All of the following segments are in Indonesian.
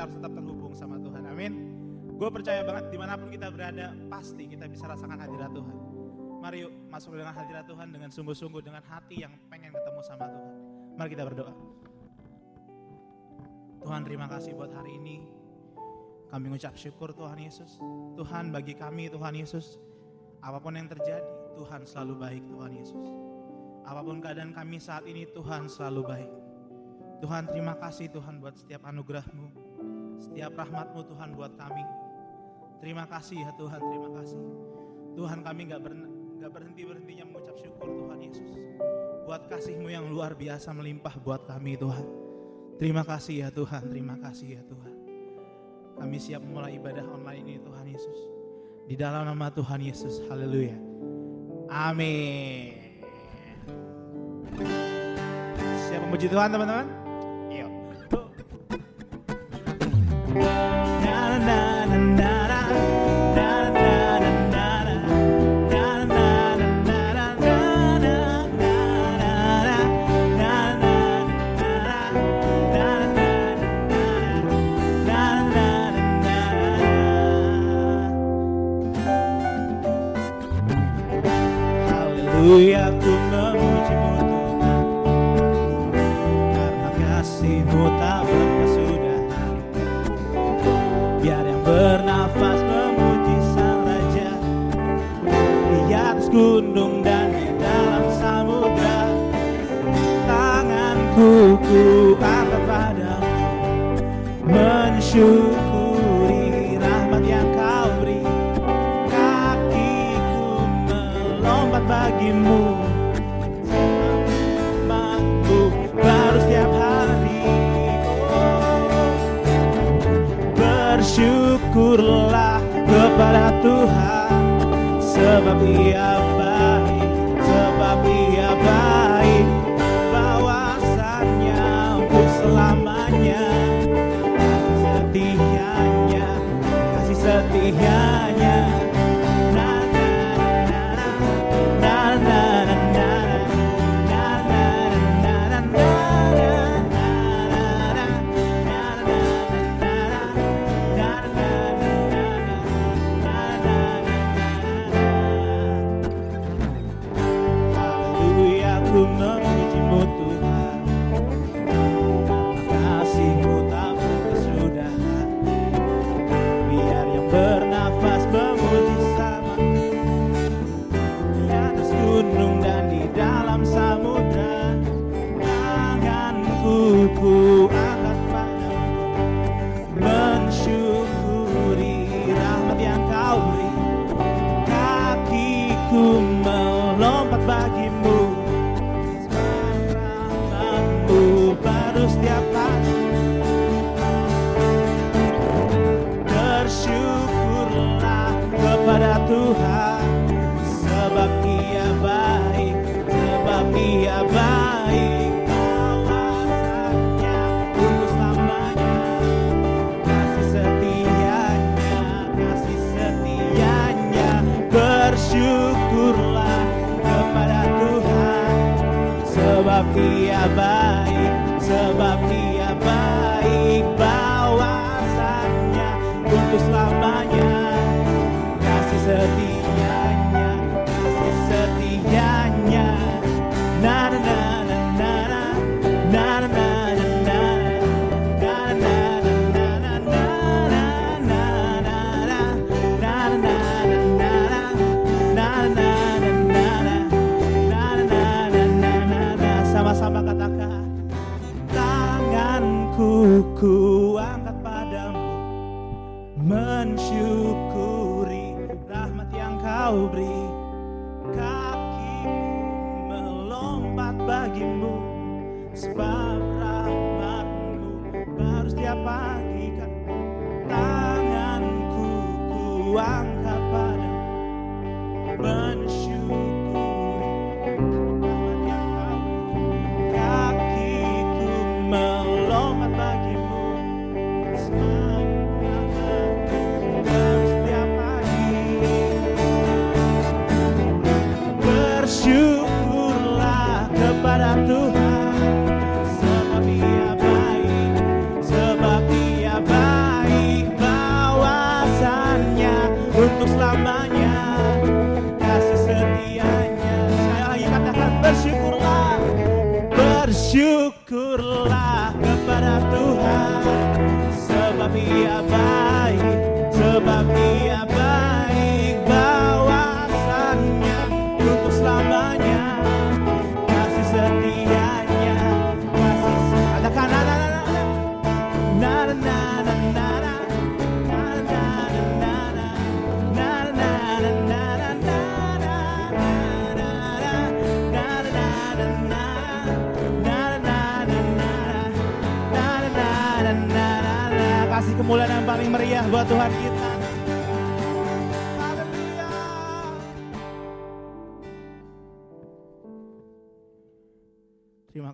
kita harus tetap terhubung sama Tuhan. Amin. Gue percaya banget di mana pun kita berada, pasti kita bisa rasakan hadirat Tuhan. Mari yuk masuk dengan hadirat Tuhan dengan sungguh-sungguh, dengan hati yang pengen ketemu sama Tuhan. Mari kita berdoa. Tuhan terima kasih buat hari ini. Kami mengucap syukur Tuhan Yesus. Tuhan bagi kami Tuhan Yesus, apa pun yang terjadi, Tuhan selalu baik Tuhan Yesus. Apa pun keadaan kami saat ini, Tuhan selalu baik. Tuhan terima kasih Tuhan buat setiap anugerahmu, setiap rahmatmu Tuhan buat kami. Terima kasih ya Tuhan, terima kasih. Tuhan kami gak, ber, gak berhenti-berhentinya mengucap syukur Tuhan Yesus. Buat kasihmu yang luar biasa melimpah buat kami Tuhan. Terima kasih ya Tuhan, terima kasih ya Tuhan. Kami siap memulai ibadah online ini Tuhan Yesus. Di dalam nama Tuhan Yesus, haleluya. Amin. Siap memuji Tuhan teman-teman? Tuhan sebab ia baik sebab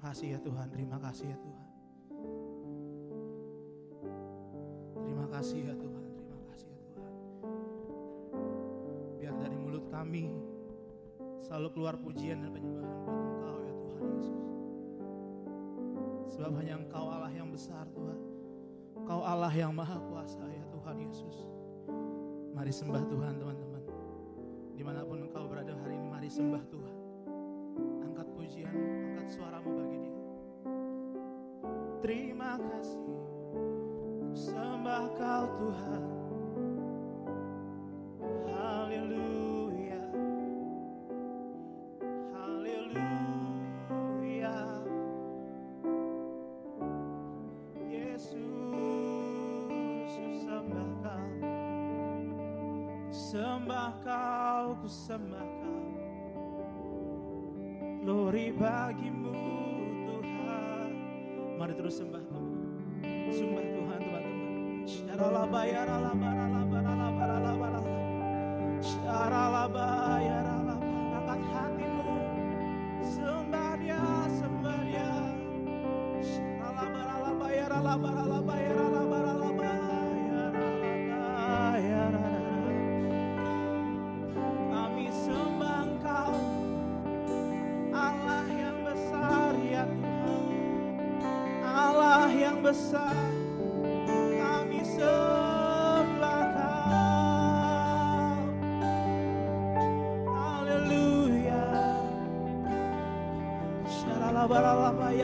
kasih ya Tuhan, terima kasih ya Tuhan. Terima kasih ya Tuhan, terima kasih ya Tuhan. Biar dari mulut kami selalu keluar pujian dan penyembahan buat Engkau ya Tuhan Yesus. Sebab hanya Engkau Allah yang besar Tuhan. Engkau Allah yang maha kuasa ya Tuhan Yesus. Mari sembah Tuhan teman-teman. Di mana pun Engkau berada hari ini, mari sembah Tuhan. Angkat pujianmu, angkat suaramu bagi dia. Terima kasih, sembah kau Tuhan. Haleluya. Haleluya. Yesus, sembah kau. Sembah kau, ku sembah kau. Glory bagimu Tuhan. Mari terus sembah Tuhan. Sembah Tuhan teman-teman. Angkat hatimu. Sembah dia, sembah dia. Shara la bara la bara la bara besar kami sembah kau. Haleluya. Syaralabaralaba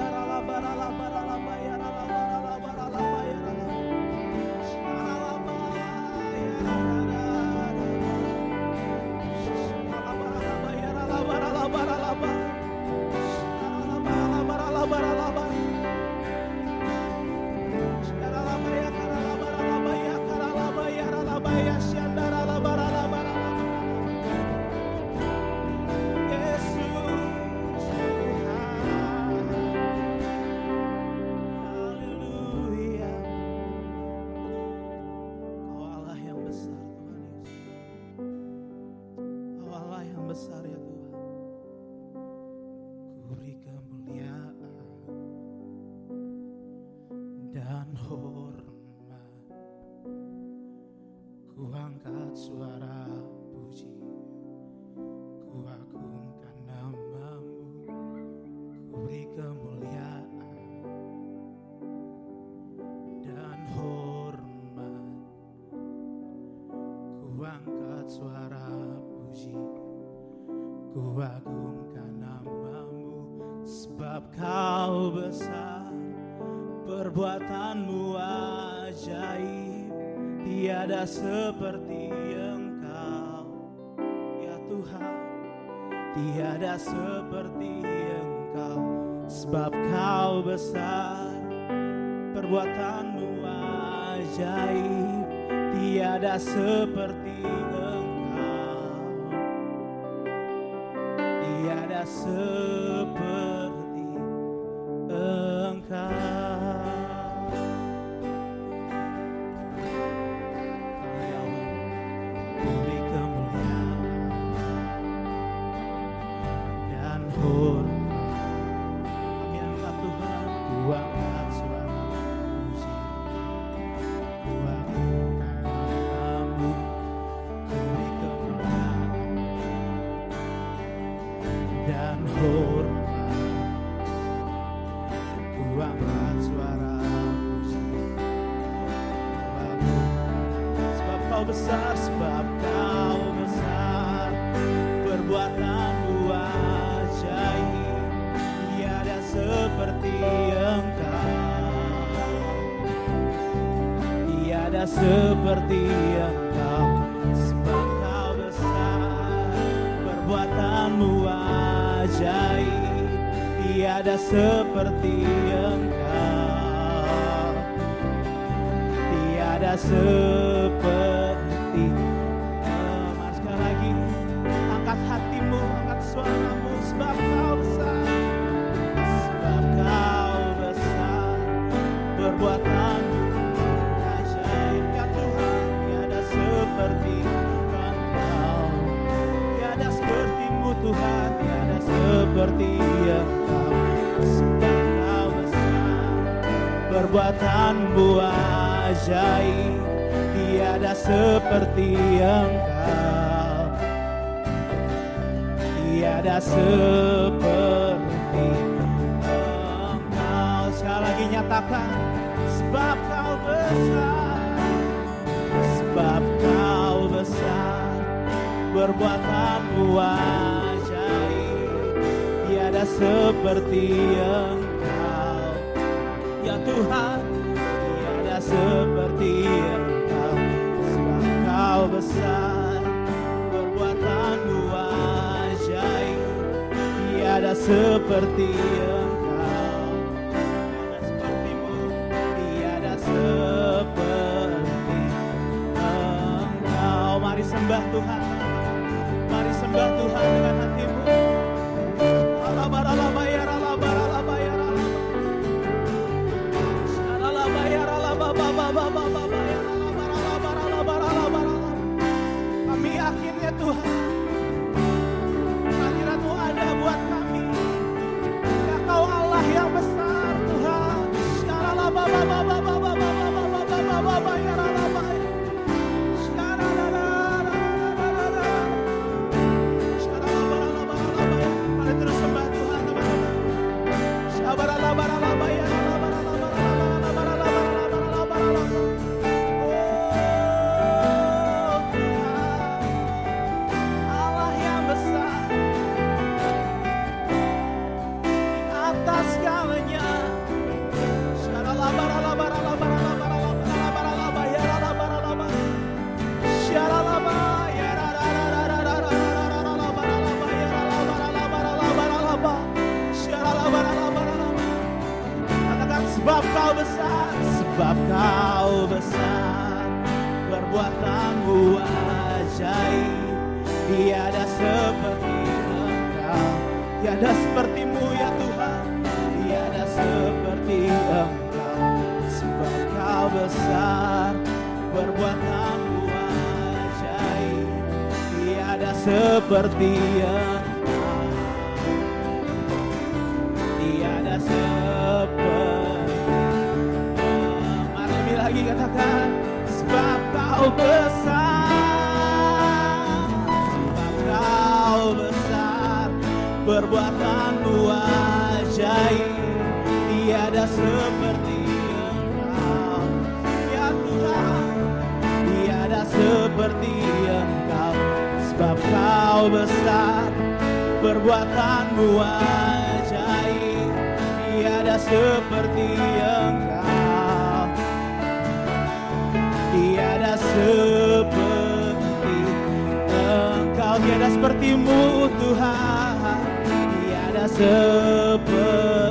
agungkan namamu. Sebab kau besar, perbuatanmu ajaib, tiada seperti engkau. Ya Tuhan, tiada seperti engkau. Sebab kau besar, perbuatanmu ajaib, tiada seperti seperti Engkau, tiada seperti perbuatanmu ajaib tiada seperti engkau. Tiada seperti engkau. Sekali lagi nyatakan sebab kau besar. Sebab kau besar. Perbuatanmu ajaib tiada seperti engkau. Tuhan Tiada seperti Engkau Sebab Engkau besar Perbuatanmu ajaib Tiada seperti Engkau Tiada sepertimu Tiada seperti Engkau. Mari sembah Tuhan Mari sembah Tuhan dengan hati tiada seperti Engkau. Ya Tuhan tiada seperti Engkau. Sebab Kau besar perbuatanmu ajaib. Tiada seperti Engkau. Tiada seperti Engkau. Tiada sepertimu Tuhan. Tiada seperti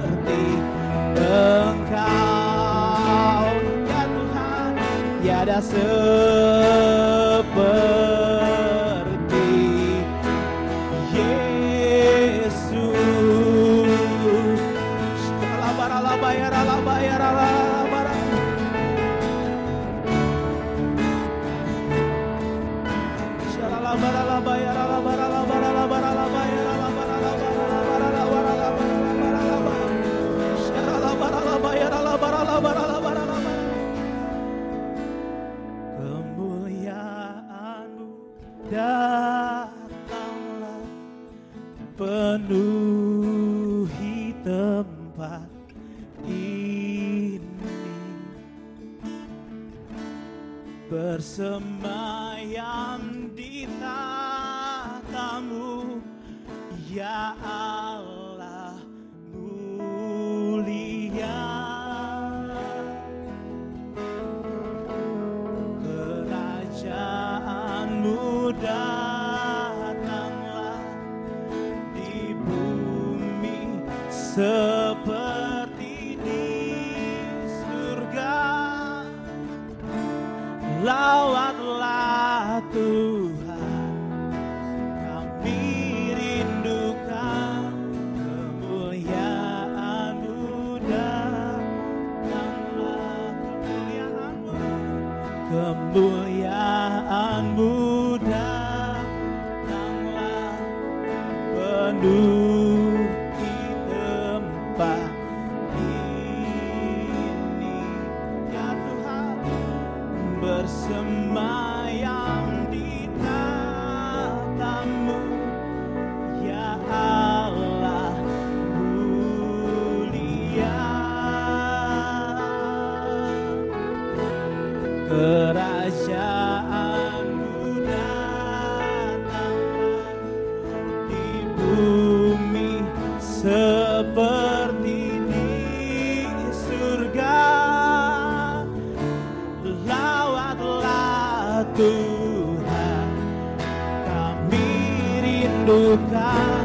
Engkau ya Tuhan tiada seperti Yeah. lugar.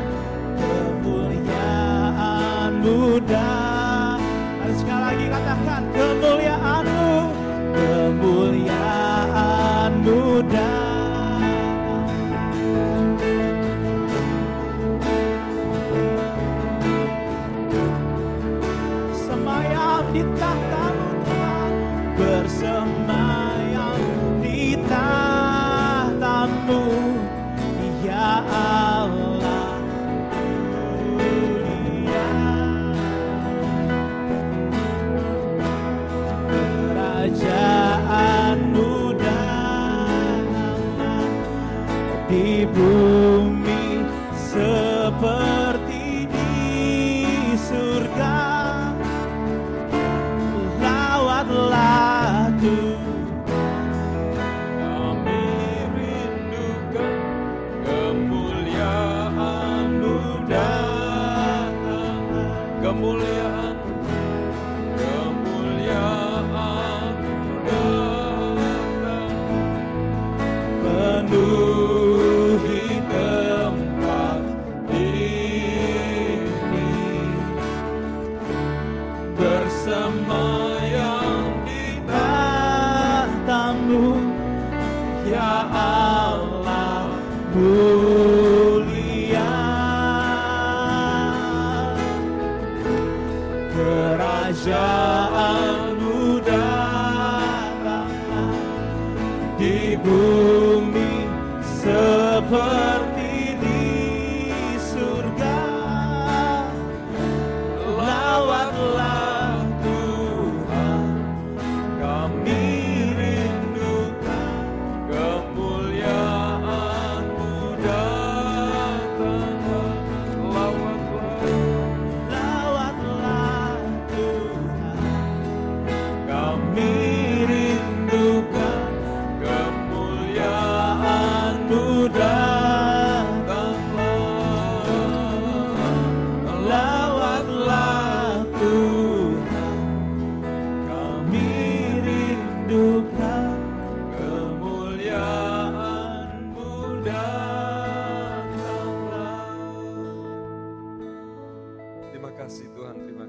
Move.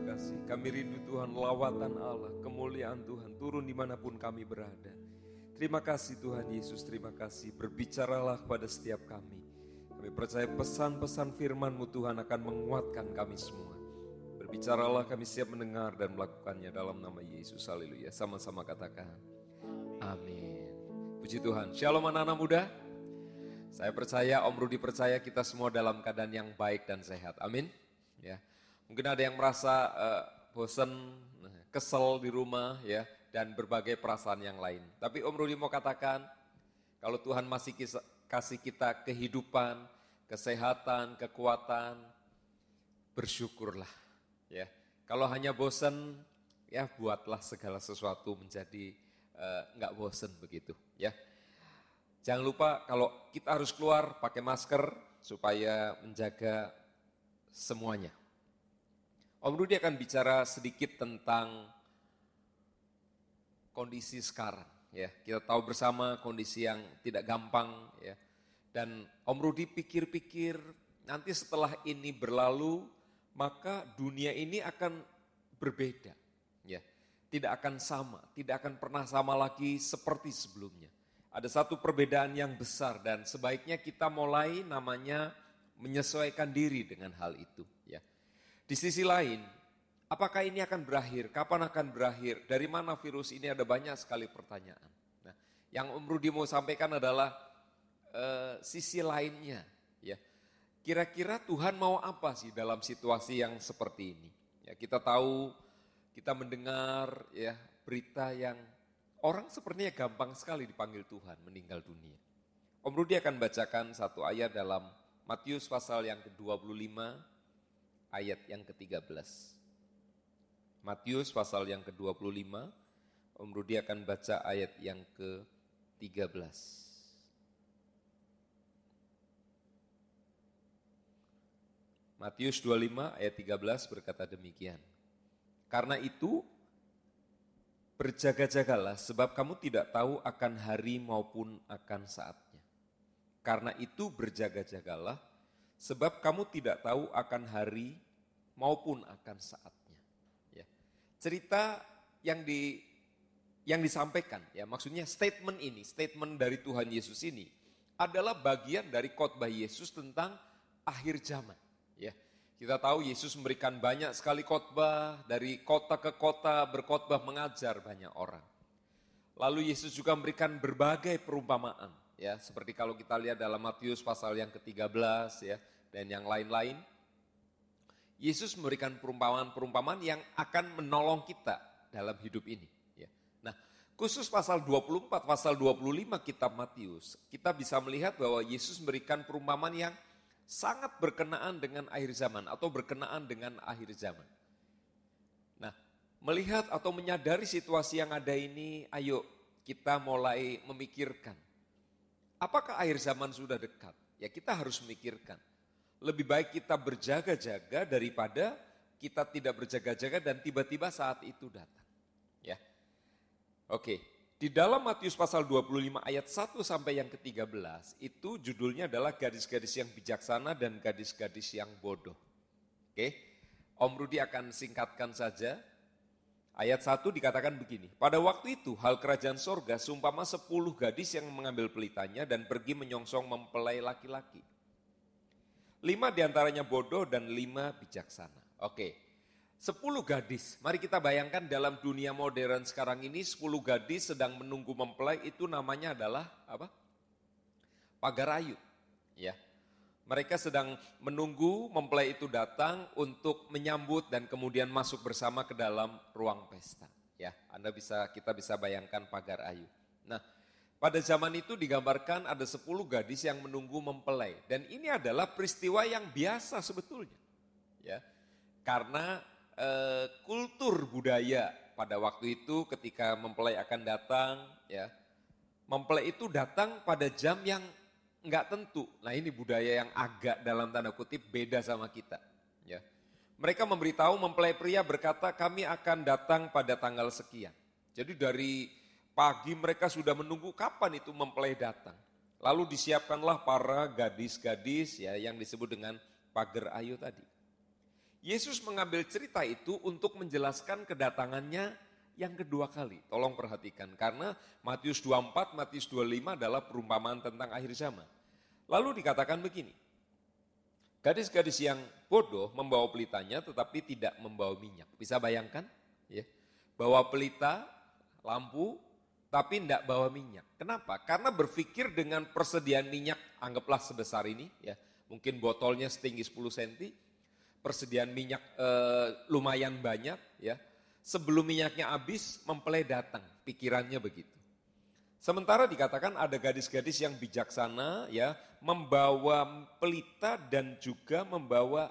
Kasih. Kami rindu Tuhan lawatan Allah, kemuliaan Tuhan turun di mana pun kami berada. Terima kasih Tuhan Yesus, terima kasih. Berbicaralah kepada setiap kami. Kami percaya pesan-pesan firman-Mu Tuhan akan menguatkan kami semua. Berbicaralah kami siap mendengar dan melakukannya dalam nama Yesus. Haleluya. Sama-sama katakan. Amin. Puji Tuhan. Shalom anak-anak muda. Saya percaya, Om Rudi percaya kita semua dalam keadaan yang baik dan sehat. Amin. Ya. Mungkin ada yang merasa eh, bosan, kesel di rumah ya dan berbagai perasaan yang lain. Tapi Om Rudi mau katakan, kalau Tuhan masih kis- kasih kita kehidupan, kesehatan, kekuatan, bersyukurlah ya. Kalau hanya bosan, ya buatlah segala sesuatu menjadi eh, nggak bosan begitu ya. Jangan lupa kalau kita harus keluar pakai masker supaya menjaga semuanya. Om Rudi akan bicara sedikit tentang kondisi sekarang. Ya, kita tahu bersama kondisi yang tidak gampang. Ya, dan Om Rudi pikir-pikir nanti setelah ini berlalu, maka dunia ini akan berbeda. Ya, tidak akan sama, tidak akan pernah sama lagi seperti sebelumnya. Ada satu perbedaan yang besar dan sebaiknya kita mulai namanya menyesuaikan diri dengan hal itu. Ya, di sisi lain, apakah ini akan berakhir? Kapan akan berakhir? Dari mana virus ini? Ada banyak sekali pertanyaan. Nah, yang Om Rudi mau sampaikan adalah uh, sisi lainnya. Ya, kira-kira Tuhan mau apa sih dalam situasi yang seperti ini? Ya, kita tahu, kita mendengar ya berita yang orang sepertinya gampang sekali dipanggil Tuhan meninggal dunia. Om Rudi akan bacakan satu ayat dalam Matius pasal yang ke-25 ayat yang ke-13. Matius pasal yang ke-25, Om Rudi akan baca ayat yang ke-13. Matius 25 ayat 13 berkata demikian. Karena itu berjaga-jagalah sebab kamu tidak tahu akan hari maupun akan saatnya. Karena itu berjaga-jagalah sebab kamu tidak tahu akan hari maupun akan saatnya. Ya. Cerita yang di yang disampaikan ya maksudnya statement ini, statement dari Tuhan Yesus ini adalah bagian dari khotbah Yesus tentang akhir zaman. Ya, kita tahu Yesus memberikan banyak sekali khotbah dari kota ke kota berkhotbah mengajar banyak orang. Lalu Yesus juga memberikan berbagai perumpamaan ya seperti kalau kita lihat dalam Matius pasal yang ke-13 ya dan yang lain-lain. Yesus memberikan perumpamaan-perumpamaan yang akan menolong kita dalam hidup ini. Ya. Nah, khusus pasal 24, pasal 25 kitab Matius, kita bisa melihat bahwa Yesus memberikan perumpamaan yang sangat berkenaan dengan akhir zaman atau berkenaan dengan akhir zaman. Nah, melihat atau menyadari situasi yang ada ini, ayo kita mulai memikirkan. Apakah akhir zaman sudah dekat? Ya kita harus memikirkan. Lebih baik kita berjaga-jaga daripada kita tidak berjaga-jaga dan tiba-tiba saat itu datang. Ya. Oke, di dalam Matius pasal 25 ayat 1 sampai yang ke-13 itu judulnya adalah gadis-gadis yang bijaksana dan gadis-gadis yang bodoh. Oke, Om Rudi akan singkatkan saja. Ayat 1 dikatakan begini, pada waktu itu hal kerajaan sorga sumpama sepuluh gadis yang mengambil pelitanya dan pergi menyongsong mempelai laki-laki. Lima di antaranya bodoh dan lima bijaksana. Oke, Sepuluh gadis, mari kita bayangkan dalam dunia modern sekarang ini sepuluh gadis sedang menunggu mempelai itu namanya adalah apa? Pagar ayu. Ya. Mereka sedang menunggu mempelai itu datang untuk menyambut dan kemudian masuk bersama ke dalam ruang pesta. Ya, Anda bisa kita bisa bayangkan pagar ayu. Nah, pada zaman itu digambarkan ada sepuluh gadis yang menunggu mempelai dan ini adalah peristiwa yang biasa sebetulnya. Ya. Karena eh, kultur budaya pada waktu itu ketika mempelai akan datang ya mempelai itu datang pada jam yang nggak tentu. Nah ini budaya yang agak dalam tanda kutip beda sama kita ya. Mereka memberitahu mempelai pria berkata kami akan datang pada tanggal sekian. Jadi dari pagi mereka sudah menunggu kapan itu mempelai datang. Lalu disiapkanlah para gadis-gadis ya yang disebut dengan pagar ayu tadi. Yesus mengambil cerita itu untuk menjelaskan kedatangannya yang kedua kali. Tolong perhatikan, karena Matius 24, Matius 25 adalah perumpamaan tentang akhir zaman. Lalu dikatakan begini, gadis-gadis yang bodoh membawa pelitanya tetapi tidak membawa minyak. Bisa bayangkan? ya Bawa pelita, lampu, tapi tidak bawa minyak. Kenapa? Karena berpikir dengan persediaan minyak, anggaplah sebesar ini, ya mungkin botolnya setinggi 10 cm, persediaan minyak e, lumayan banyak ya. Sebelum minyaknya habis, mempelai datang, pikirannya begitu. Sementara dikatakan ada gadis-gadis yang bijaksana ya, membawa pelita dan juga membawa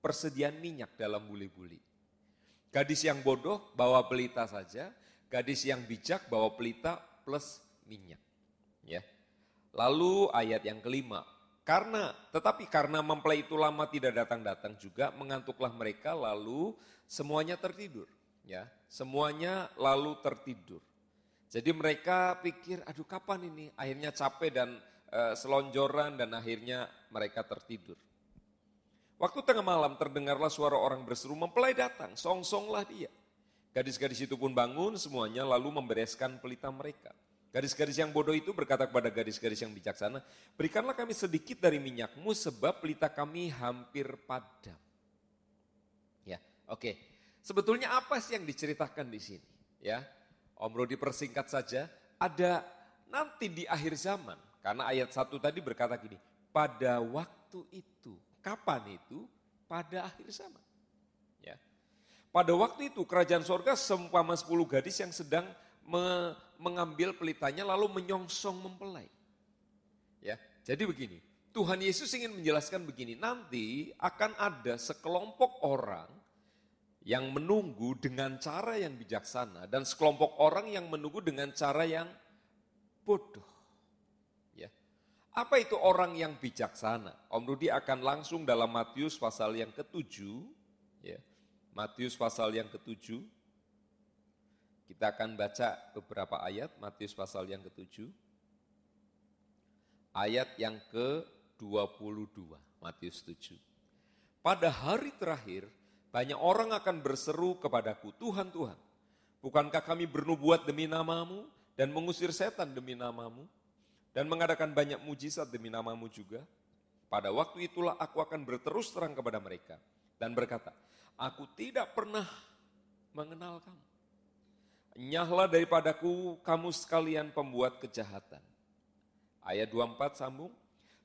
persediaan minyak dalam buli-buli. Gadis yang bodoh bawa pelita saja, gadis yang bijak bawa pelita plus minyak. Ya. Lalu ayat yang kelima, karena, tetapi karena mempelai itu lama tidak datang-datang juga, mengantuklah mereka lalu semuanya tertidur. Ya, semuanya lalu tertidur. Jadi mereka pikir, aduh kapan ini? Akhirnya capek dan e, selonjoran dan akhirnya mereka tertidur. Waktu tengah malam terdengarlah suara orang berseru, mempelai datang, song-songlah dia. Gadis-gadis itu pun bangun semuanya lalu membereskan pelita mereka. Gadis-gadis yang bodoh itu berkata kepada gadis-gadis yang bijaksana, berikanlah kami sedikit dari minyakmu sebab pelita kami hampir padam. Ya, oke. Sebetulnya apa sih yang diceritakan di sini? Ya, Om Rodi persingkat saja, ada nanti di akhir zaman. Karena ayat satu tadi berkata gini, pada waktu itu Kapan itu? Pada akhir zaman. Ya. Pada waktu itu kerajaan sorga seumpama sepuluh gadis yang sedang me mengambil pelitanya lalu menyongsong mempelai. Ya, jadi begini, Tuhan Yesus ingin menjelaskan begini, nanti akan ada sekelompok orang yang menunggu dengan cara yang bijaksana dan sekelompok orang yang menunggu dengan cara yang bodoh. Apa itu orang yang bijaksana? Om Rudi akan langsung dalam Matius pasal yang ketujuh, ya. Matius pasal yang ketujuh. Kita akan baca beberapa ayat Matius pasal yang ketujuh. Ayat yang ke-22, Matius 7. Pada hari terakhir, banyak orang akan berseru kepadaku, Tuhan, Tuhan, bukankah kami bernubuat demi namamu dan mengusir setan demi namamu? dan mengadakan banyak mujizat demi namamu juga. Pada waktu itulah aku akan berterus terang kepada mereka dan berkata, aku tidak pernah mengenal kamu. Nyahlah daripadaku kamu sekalian pembuat kejahatan. Ayat 24 sambung,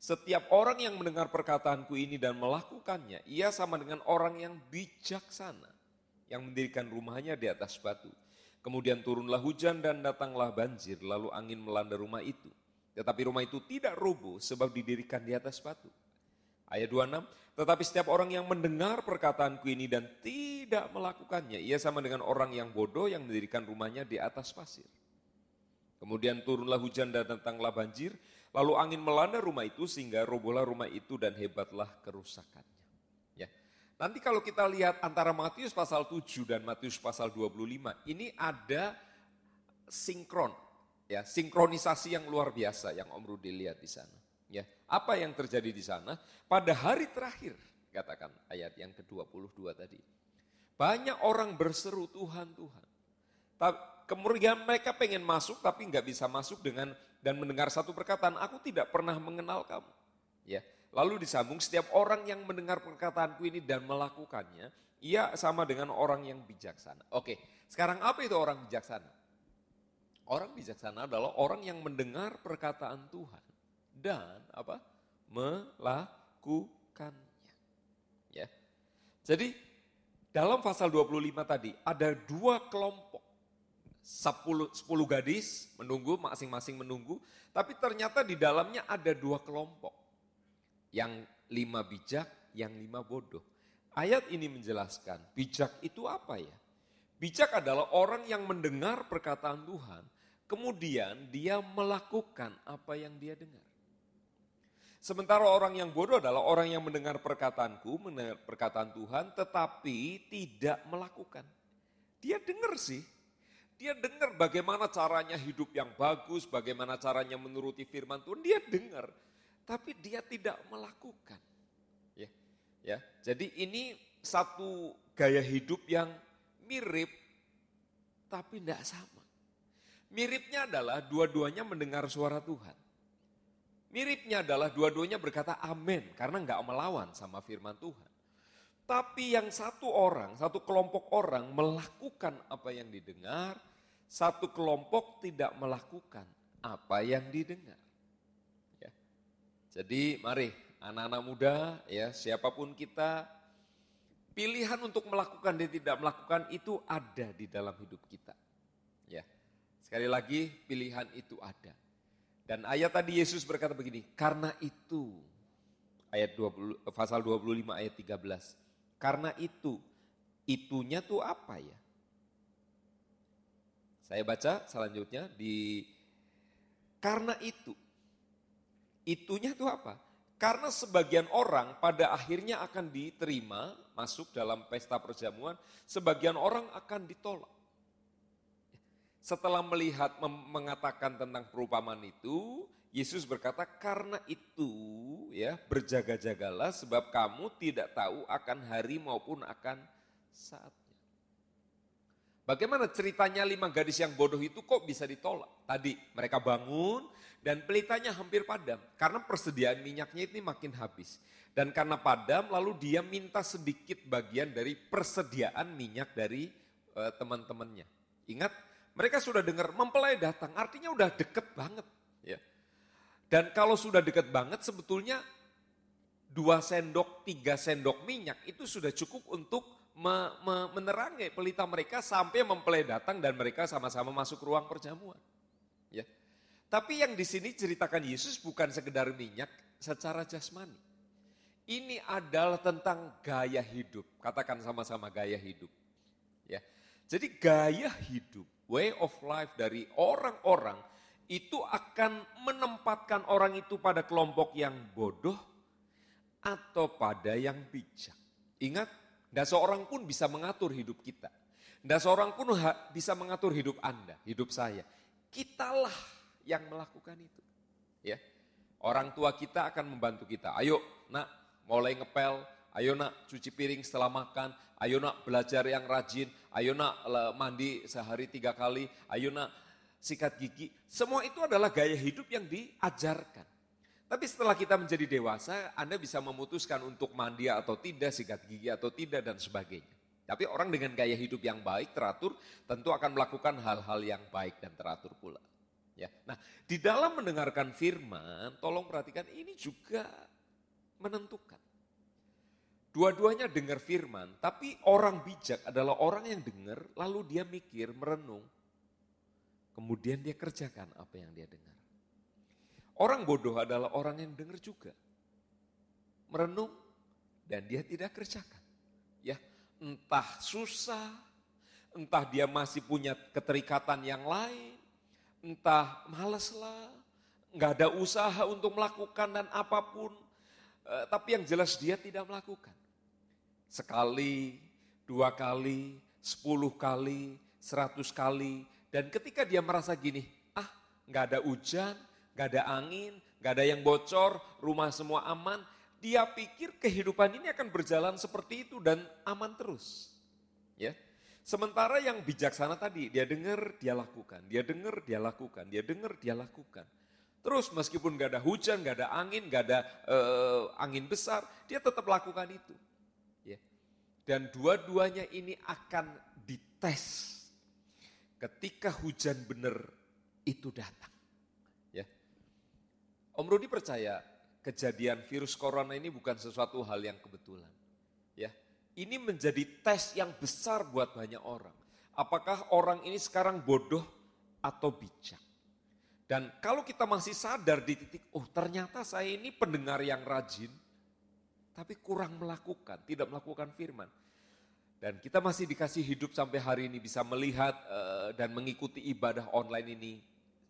setiap orang yang mendengar perkataanku ini dan melakukannya, ia sama dengan orang yang bijaksana, yang mendirikan rumahnya di atas batu. Kemudian turunlah hujan dan datanglah banjir, lalu angin melanda rumah itu tetapi rumah itu tidak rubuh sebab didirikan di atas batu. Ayat 26, tetapi setiap orang yang mendengar perkataanku ini dan tidak melakukannya, ia sama dengan orang yang bodoh yang mendirikan rumahnya di atas pasir. Kemudian turunlah hujan dan datanglah banjir, lalu angin melanda rumah itu sehingga robohlah rumah itu dan hebatlah kerusakannya. Ya. Nanti kalau kita lihat antara Matius pasal 7 dan Matius pasal 25, ini ada sinkron, ya sinkronisasi yang luar biasa yang Om Rudi lihat di sana. Ya, apa yang terjadi di sana? Pada hari terakhir, katakan ayat yang ke-22 tadi. Banyak orang berseru Tuhan, Tuhan. Kemudian mereka pengen masuk tapi nggak bisa masuk dengan dan mendengar satu perkataan, aku tidak pernah mengenal kamu. Ya, lalu disambung setiap orang yang mendengar perkataanku ini dan melakukannya, ia sama dengan orang yang bijaksana. Oke, sekarang apa itu orang bijaksana? Orang bijaksana adalah orang yang mendengar perkataan Tuhan dan apa? melakukannya. Ya. Jadi dalam pasal 25 tadi ada dua kelompok. 10, 10 gadis menunggu, masing-masing menunggu. Tapi ternyata di dalamnya ada dua kelompok. Yang lima bijak, yang lima bodoh. Ayat ini menjelaskan, bijak itu apa ya? Bijak adalah orang yang mendengar perkataan Tuhan, Kemudian dia melakukan apa yang dia dengar. Sementara orang yang bodoh adalah orang yang mendengar perkataanku, mendengar perkataan Tuhan, tetapi tidak melakukan. Dia dengar sih, dia dengar bagaimana caranya hidup yang bagus, bagaimana caranya menuruti firman Tuhan, dia dengar, tapi dia tidak melakukan. Ya, ya. Jadi ini satu gaya hidup yang mirip, tapi tidak sama. Miripnya adalah dua-duanya mendengar suara Tuhan. Miripnya adalah dua-duanya berkata amin karena nggak melawan sama firman Tuhan. Tapi yang satu orang, satu kelompok orang melakukan apa yang didengar, satu kelompok tidak melakukan apa yang didengar. Ya. Jadi mari anak-anak muda ya siapa pun kita pilihan untuk melakukan dan tidak melakukan itu ada di dalam hidup kita. Sekali lagi pilihan itu ada. Dan ayat tadi Yesus berkata begini, karena itu, ayat 20, pasal 25 ayat 13, karena itu, itunya tuh apa ya? Saya baca selanjutnya di, karena itu, itunya tuh apa? Karena sebagian orang pada akhirnya akan diterima masuk dalam pesta perjamuan, sebagian orang akan ditolak setelah melihat mengatakan tentang perumpamaan itu, Yesus berkata, "Karena itu ya, berjaga-jagalah sebab kamu tidak tahu akan hari maupun akan saatnya." Bagaimana ceritanya lima gadis yang bodoh itu kok bisa ditolak? Tadi mereka bangun dan pelitanya hampir padam karena persediaan minyaknya ini makin habis. Dan karena padam lalu dia minta sedikit bagian dari persediaan minyak dari uh, teman-temannya. Ingat, mereka sudah dengar mempelai datang, artinya udah deket banget. Ya. Dan kalau sudah dekat banget sebetulnya dua sendok, tiga sendok minyak itu sudah cukup untuk me, me, menerangi pelita mereka sampai mempelai datang dan mereka sama-sama masuk ruang perjamuan. Ya. Tapi yang di sini ceritakan Yesus bukan sekedar minyak secara jasmani. Ini adalah tentang gaya hidup. Katakan sama-sama gaya hidup. Ya. Jadi gaya hidup, way of life dari orang-orang itu akan menempatkan orang itu pada kelompok yang bodoh atau pada yang bijak. Ingat, tidak seorang pun bisa mengatur hidup kita. Tidak seorang pun bisa mengatur hidup Anda, hidup saya. Kitalah yang melakukan itu. Ya, Orang tua kita akan membantu kita. Ayo nak, mulai ngepel, ayo nak cuci piring setelah makan, ayo nak belajar yang rajin, ayo nak mandi sehari tiga kali, ayo nak sikat gigi, semua itu adalah gaya hidup yang diajarkan. Tapi setelah kita menjadi dewasa, Anda bisa memutuskan untuk mandi atau tidak, sikat gigi atau tidak, dan sebagainya. Tapi orang dengan gaya hidup yang baik, teratur, tentu akan melakukan hal-hal yang baik dan teratur pula. Ya, Nah, di dalam mendengarkan firman, tolong perhatikan ini juga menentukan. Dua-duanya dengar firman, tapi orang bijak adalah orang yang dengar, lalu dia mikir, merenung, Kemudian dia kerjakan apa yang dia dengar. Orang bodoh adalah orang yang dengar juga. Merenung dan dia tidak kerjakan. Ya, entah susah, entah dia masih punya keterikatan yang lain, entah males lah, nggak ada usaha untuk melakukan dan apa pun. Eh, tapi yang jelas dia tidak melakukan. Sekali, dua kali, sepuluh kali, seratus kali, dan ketika dia merasa gini, ah nggak ada hujan, nggak ada angin, nggak ada yang bocor, rumah semua aman, dia pikir kehidupan ini akan berjalan seperti itu dan aman terus. Ya. Sementara yang bijaksana tadi, dia dengar, dia lakukan, dia dengar, dia lakukan, dia dengar, dia lakukan. Terus meskipun gak ada hujan, gak ada angin, gak ada uh, angin besar, dia tetap lakukan itu. Ya. Dan dua-duanya ini akan dites ketika hujan benar itu datang. Om Rudi percaya kejadian virus corona ini bukan sesuatu hal yang kebetulan. Ya. Ini menjadi tes yang besar buat banyak orang. Apakah orang ini sekarang bodoh atau bijak? Dan kalau kita masih sadar di titik, oh ternyata saya ini pendengar yang rajin, tapi kurang melakukan, tidak melakukan firman. Dan kita masih dikasih hidup sampai hari ini bisa melihat uh, dan mengikuti ibadah online ini.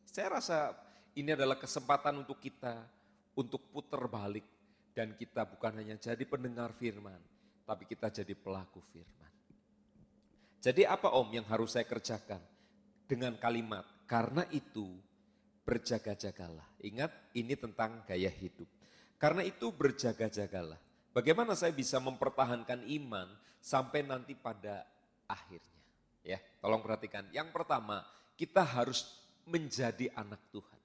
Saya rasa ini adalah kesempatan untuk kita untuk putar balik. Dan kita bukan hanya jadi pendengar firman, tapi kita jadi pelaku firman. Jadi apa om yang harus saya kerjakan? Dengan kalimat, karena itu berjaga-jagalah. Ingat ini tentang gaya hidup. Karena itu berjaga-jagalah. Bagaimana saya bisa mempertahankan iman sampai nanti pada akhirnya? Ya, tolong perhatikan. Yang pertama, kita harus menjadi anak Tuhan.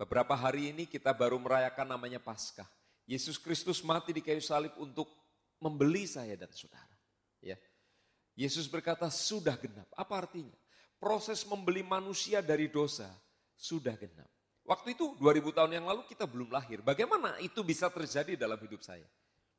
Beberapa hari ini kita baru merayakan namanya Paskah. Yesus Kristus mati di kayu salib untuk membeli saya dan saudara. Ya. Yesus berkata sudah genap. Apa artinya? Proses membeli manusia dari dosa sudah genap. Waktu itu 2000 tahun yang lalu kita belum lahir. Bagaimana itu bisa terjadi dalam hidup saya?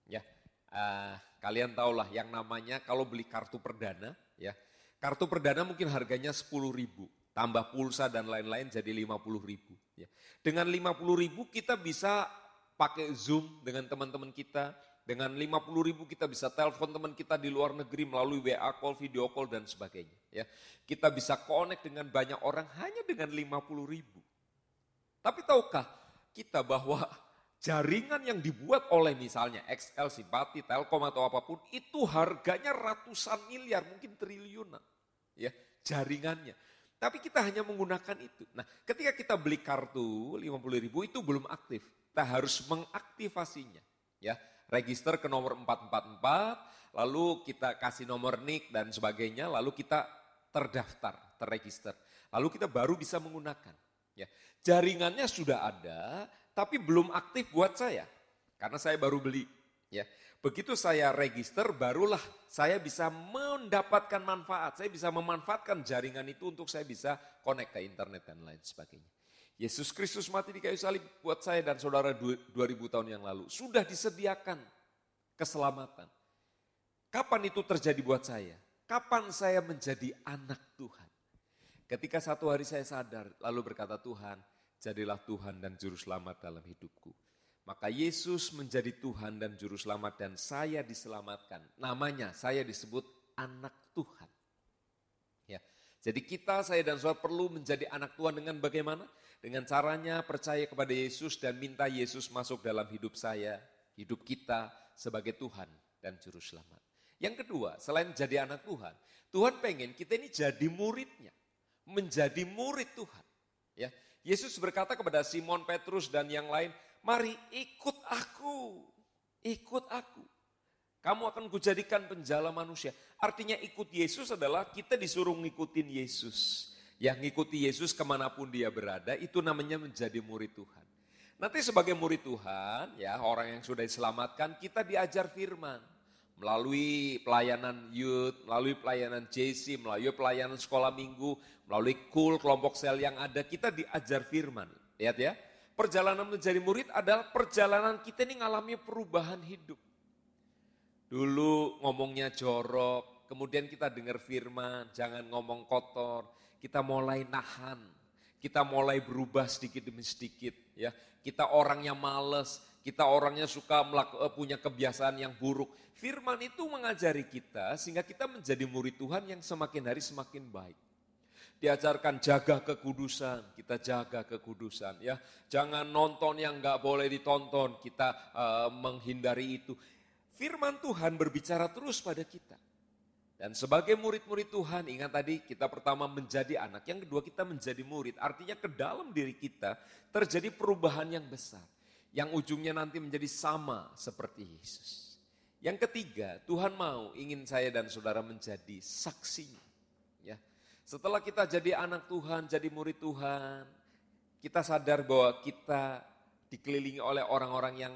Ya, uh, kalian tahulah yang namanya kalau beli kartu perdana, ya kartu perdana mungkin harganya 10 ribu, tambah pulsa dan lain-lain jadi 50 ribu. Ya. Dengan 50 ribu kita bisa pakai Zoom dengan teman-teman kita, dengan 50 ribu kita bisa telepon teman kita di luar negeri melalui WA call, video call dan sebagainya. Ya, kita bisa connect dengan banyak orang hanya dengan 50 ribu. Tapi tahukah kita bahwa jaringan yang dibuat oleh misalnya XL, Simpati, Telkom atau apa pun itu harganya ratusan miliar, mungkin triliunan. Ya, jaringannya. Tapi kita hanya menggunakan itu. Nah ketika kita beli kartu 50 ribu itu belum aktif. Kita harus mengaktifasinya. Ya, Register ke nomor 444, lalu kita kasih nomor NIK dan sebagainya, lalu kita terdaftar, terregister. Lalu kita baru bisa menggunakan. Ya, jaringannya sudah ada, tapi belum aktif buat saya. Karena saya baru beli. Ya, begitu saya register, barulah saya bisa mendapatkan manfaat. Saya bisa memanfaatkan jaringan itu untuk saya bisa connect ke internet dan lain sebagainya. Yesus Kristus mati di kayu salib buat saya dan saudara 2000 tahun yang lalu. Sudah disediakan keselamatan. Kapan itu terjadi buat saya? Kapan saya menjadi anak Tuhan? Ketika satu hari saya sadar lalu berkata Tuhan, jadilah Tuhan dan juru selamat dalam hidupku. Maka Yesus menjadi Tuhan dan juru selamat dan saya diselamatkan. Namanya saya disebut anak Tuhan. Ya. Jadi kita, saya dan saudara perlu menjadi anak Tuhan dengan bagaimana? Dengan caranya percaya kepada Yesus dan minta Yesus masuk dalam hidup saya, hidup kita sebagai Tuhan dan Juru Selamat. Yang kedua, selain jadi anak Tuhan, Tuhan pengen kita ini jadi muridnya. Menjadi murid Tuhan. Ya, Yesus berkata kepada Simon Petrus dan yang lain, mari ikut aku, ikut aku. Kamu akan kujadikan penjala manusia. Artinya ikut Yesus adalah kita disuruh ngikutin Yesus yang ngikuti Yesus ke mana pun dia berada, itu namanya menjadi murid Tuhan. Nanti sebagai murid Tuhan, ya orang yang sudah diselamatkan, kita diajar firman. Melalui pelayanan youth, melalui pelayanan JC, melalui pelayanan sekolah minggu, melalui kul, kelompok sel yang ada, kita diajar firman. Lihat ya, perjalanan menjadi murid adalah perjalanan kita ini ngalami perubahan hidup. Dulu ngomongnya jorok, kemudian kita dengar firman, jangan ngomong kotor, kita mulai nahan, kita mulai berubah sedikit demi sedikit ya. Kita orangnya males, kita orangnya suka eh, punya kebiasaan yang buruk. Firman itu mengajari kita sehingga kita menjadi murid Tuhan yang semakin hari semakin baik. Diajarkan jaga kekudusan, kita jaga kekudusan ya. Jangan nonton yang nggak boleh ditonton, kita uh, menghindari itu. Firman Tuhan berbicara terus pada kita. Dan sebagai murid-murid Tuhan, ingat tadi kita pertama menjadi anak, yang kedua kita menjadi murid. Artinya ke dalam diri kita terjadi perubahan yang besar. Yang ujungnya nanti menjadi sama seperti Yesus. Yang ketiga, Tuhan mau ingin saya dan saudara menjadi saksinya. Ya. Setelah kita jadi anak Tuhan, jadi murid Tuhan, kita sadar bahwa kita dikelilingi oleh orang-orang yang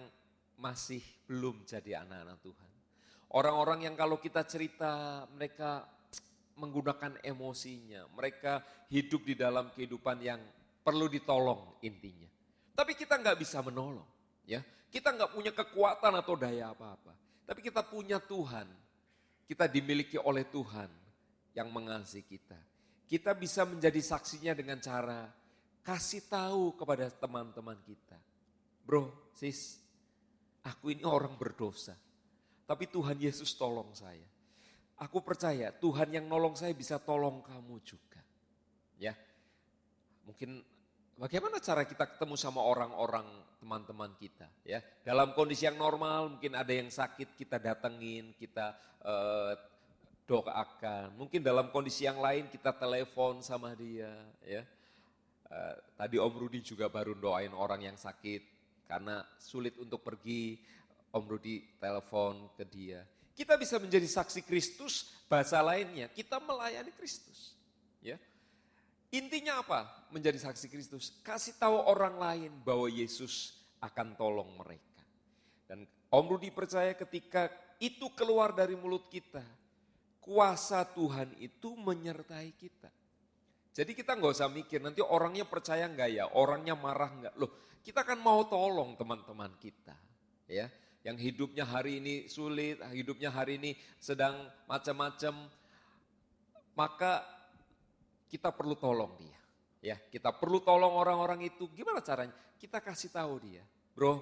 masih belum jadi anak-anak Tuhan. Orang-orang yang kalau kita cerita mereka menggunakan emosinya, mereka hidup di dalam kehidupan yang perlu ditolong intinya. Tapi kita nggak bisa menolong, ya. Kita nggak punya kekuatan atau daya apa-apa. Tapi kita punya Tuhan. Kita dimiliki oleh Tuhan yang mengasihi kita. Kita bisa menjadi saksinya dengan cara kasih tahu kepada teman-teman kita. Bro, sis, aku ini orang berdosa. Tapi Tuhan Yesus tolong saya. Aku percaya Tuhan yang nolong saya bisa tolong kamu juga. Ya. Mungkin bagaimana cara kita ketemu sama orang-orang teman-teman kita ya. Dalam kondisi yang normal mungkin ada yang sakit kita datengin, kita uh, doakan. Mungkin dalam kondisi yang lain kita telepon sama dia ya. Uh, tadi Om Rudi juga baru doain orang yang sakit karena sulit untuk pergi Om Rudi telepon ke dia. Kita bisa menjadi saksi Kristus, bahasa lainnya kita melayani Kristus. Ya. Intinya apa? Menjadi saksi Kristus. Kasih tahu orang lain bahwa Yesus akan tolong mereka. Dan Om Rudi percaya ketika itu keluar dari mulut kita, kuasa Tuhan itu menyertai kita. Jadi kita nggak usah mikir nanti orangnya percaya nggak ya, orangnya marah nggak. Loh, kita kan mau tolong teman-teman kita, ya yang hidupnya hari ini sulit, hidupnya hari ini sedang macam-macam, maka kita perlu tolong dia. Ya, kita perlu tolong orang-orang itu. Gimana caranya? Kita kasih tahu dia, bro,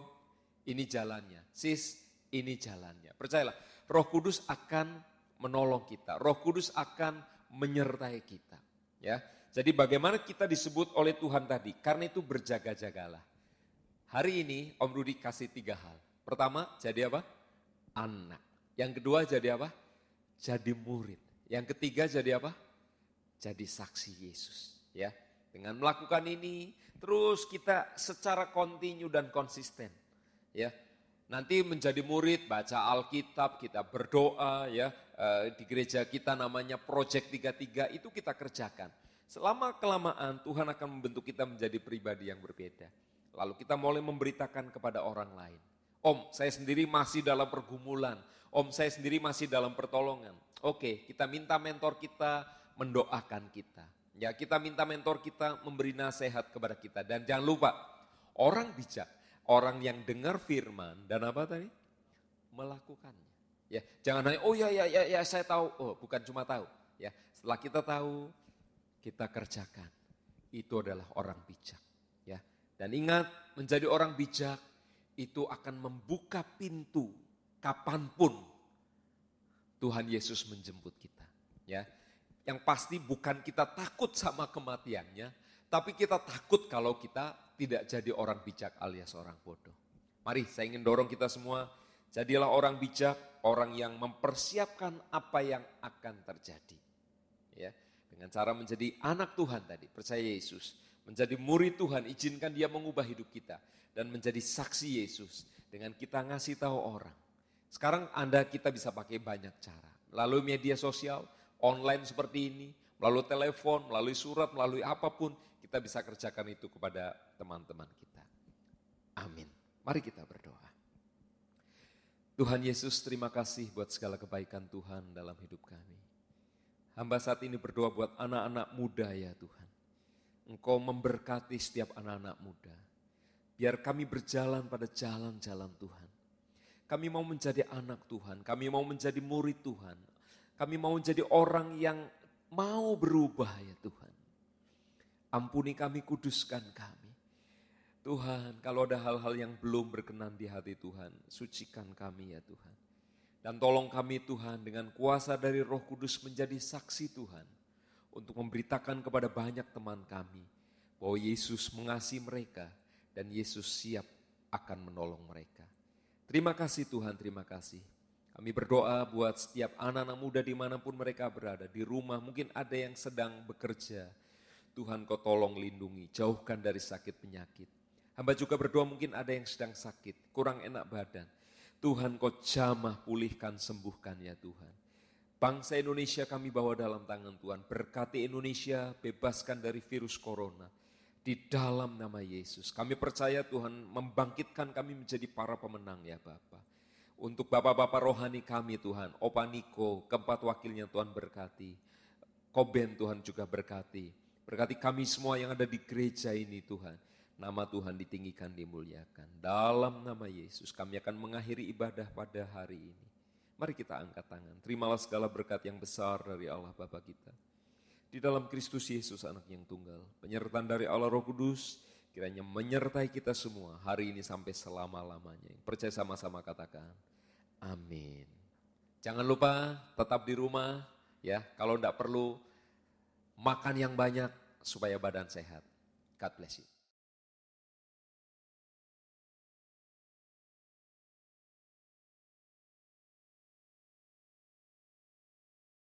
ini jalannya. Sis, ini jalannya. Percayalah, Roh Kudus akan menolong kita. Roh Kudus akan menyertai kita. Ya, jadi bagaimana kita disebut oleh Tuhan tadi? Karena itu berjaga-jagalah. Hari ini Om Rudi kasih tiga hal. Pertama, jadi apa? Anak. Yang kedua jadi apa? Jadi murid. Yang ketiga jadi apa? Jadi saksi Yesus. Ya, dengan melakukan ini terus kita secara kontinu dan konsisten. Ya, nanti menjadi murid baca Alkitab, kita berdoa ya eh, di gereja kita namanya Project 33 itu kita kerjakan. Selama kelamaan Tuhan akan membentuk kita menjadi pribadi yang berbeda. Lalu kita mulai memberitakan kepada orang lain. Om, saya sendiri masih dalam pergumulan. Om, saya sendiri masih dalam pertolongan. Oke, kita minta mentor kita mendoakan kita. Ya, kita minta mentor kita memberi nasihat kepada kita. Dan jangan lupa, orang bijak, orang yang dengar firman dan apa tadi? Melakukannya. Ya, jangan hanya oh ya ya ya ya saya tahu. Oh, bukan cuma tahu. Ya, setelah kita tahu, kita kerjakan. Itu adalah orang bijak. Ya. Dan ingat, menjadi orang bijak itu akan membuka pintu kapan pun Tuhan Yesus menjemput kita. Ya. Yang pasti bukan kita takut sama kematiannya, tapi kita takut kalau kita tidak jadi orang bijak alias orang bodoh. Mari saya ingin dorong kita semua, jadilah orang bijak, orang yang mempersiapkan apa yang akan terjadi. Ya, dengan cara menjadi anak Tuhan tadi, percaya Yesus. Menjadi murid Tuhan, izinkan dia mengubah hidup kita. Dan menjadi saksi Yesus dengan kita ngasih tahu orang. Sekarang Anda kita bisa pakai banyak cara. Melalui media sosial, online seperti ini, melalui telepon, melalui surat, melalui apa pun, kita bisa kerjakan itu kepada teman-teman kita. Amin. Mari kita berdoa. Tuhan Yesus terima kasih buat segala kebaikan Tuhan dalam hidup kami. Hamba saat ini berdoa buat anak-anak muda ya Tuhan. Engkau memberkati setiap anak-anak muda. Biar kami berjalan pada jalan-jalan Tuhan. Kami mau menjadi anak Tuhan, kami mau menjadi murid Tuhan. Kami mau menjadi orang yang mau berubah ya Tuhan. Ampuni kami, kuduskan kami. Tuhan, kalau ada hal-hal yang belum berkenan di hati Tuhan, sucikan kami ya Tuhan. Dan tolong kami Tuhan dengan kuasa dari roh kudus menjadi saksi Tuhan. Untuk memberitakan kepada banyak teman kami bahwa Yesus mengasihi mereka dan Yesus siap akan menolong mereka. Terima kasih Tuhan, terima kasih. Kami berdoa buat setiap anak-anak muda di mana pun mereka berada. Di rumah mungkin ada yang sedang bekerja. Tuhan kau tolong lindungi, jauhkan dari sakit penyakit. Hamba juga berdoa mungkin ada yang sedang sakit, kurang enak badan. Tuhan kau jamah pulihkan sembuhkan ya Tuhan. Bangsa Indonesia kami bawa dalam tangan Tuhan. Berkati Indonesia, bebaskan dari virus corona. Di dalam nama Yesus. Kami percaya Tuhan membangkitkan kami menjadi para pemenang ya Bapak. Untuk Bapak-Bapak rohani kami Tuhan. Opa Niko, keempat wakilnya Tuhan berkati. Koben Tuhan juga berkati. Berkati kami semua yang ada di gereja ini Tuhan Nama Tuhan ditinggikan, dimuliakan. Dalam nama Yesus kami akan mengakhiri ibadah pada hari ini. Mari kita angkat tangan. Terimalah segala berkat yang besar dari Allah Bapa kita. Di dalam Kristus Yesus anak yang tunggal. Penyertaan dari Allah Roh Kudus kiranya menyertai kita semua hari ini sampai selama-lamanya. Percaya sama-sama katakan. Amin. Jangan lupa tetap di rumah ya. Kalau tidak perlu makan yang banyak supaya badan sehat. God bless you.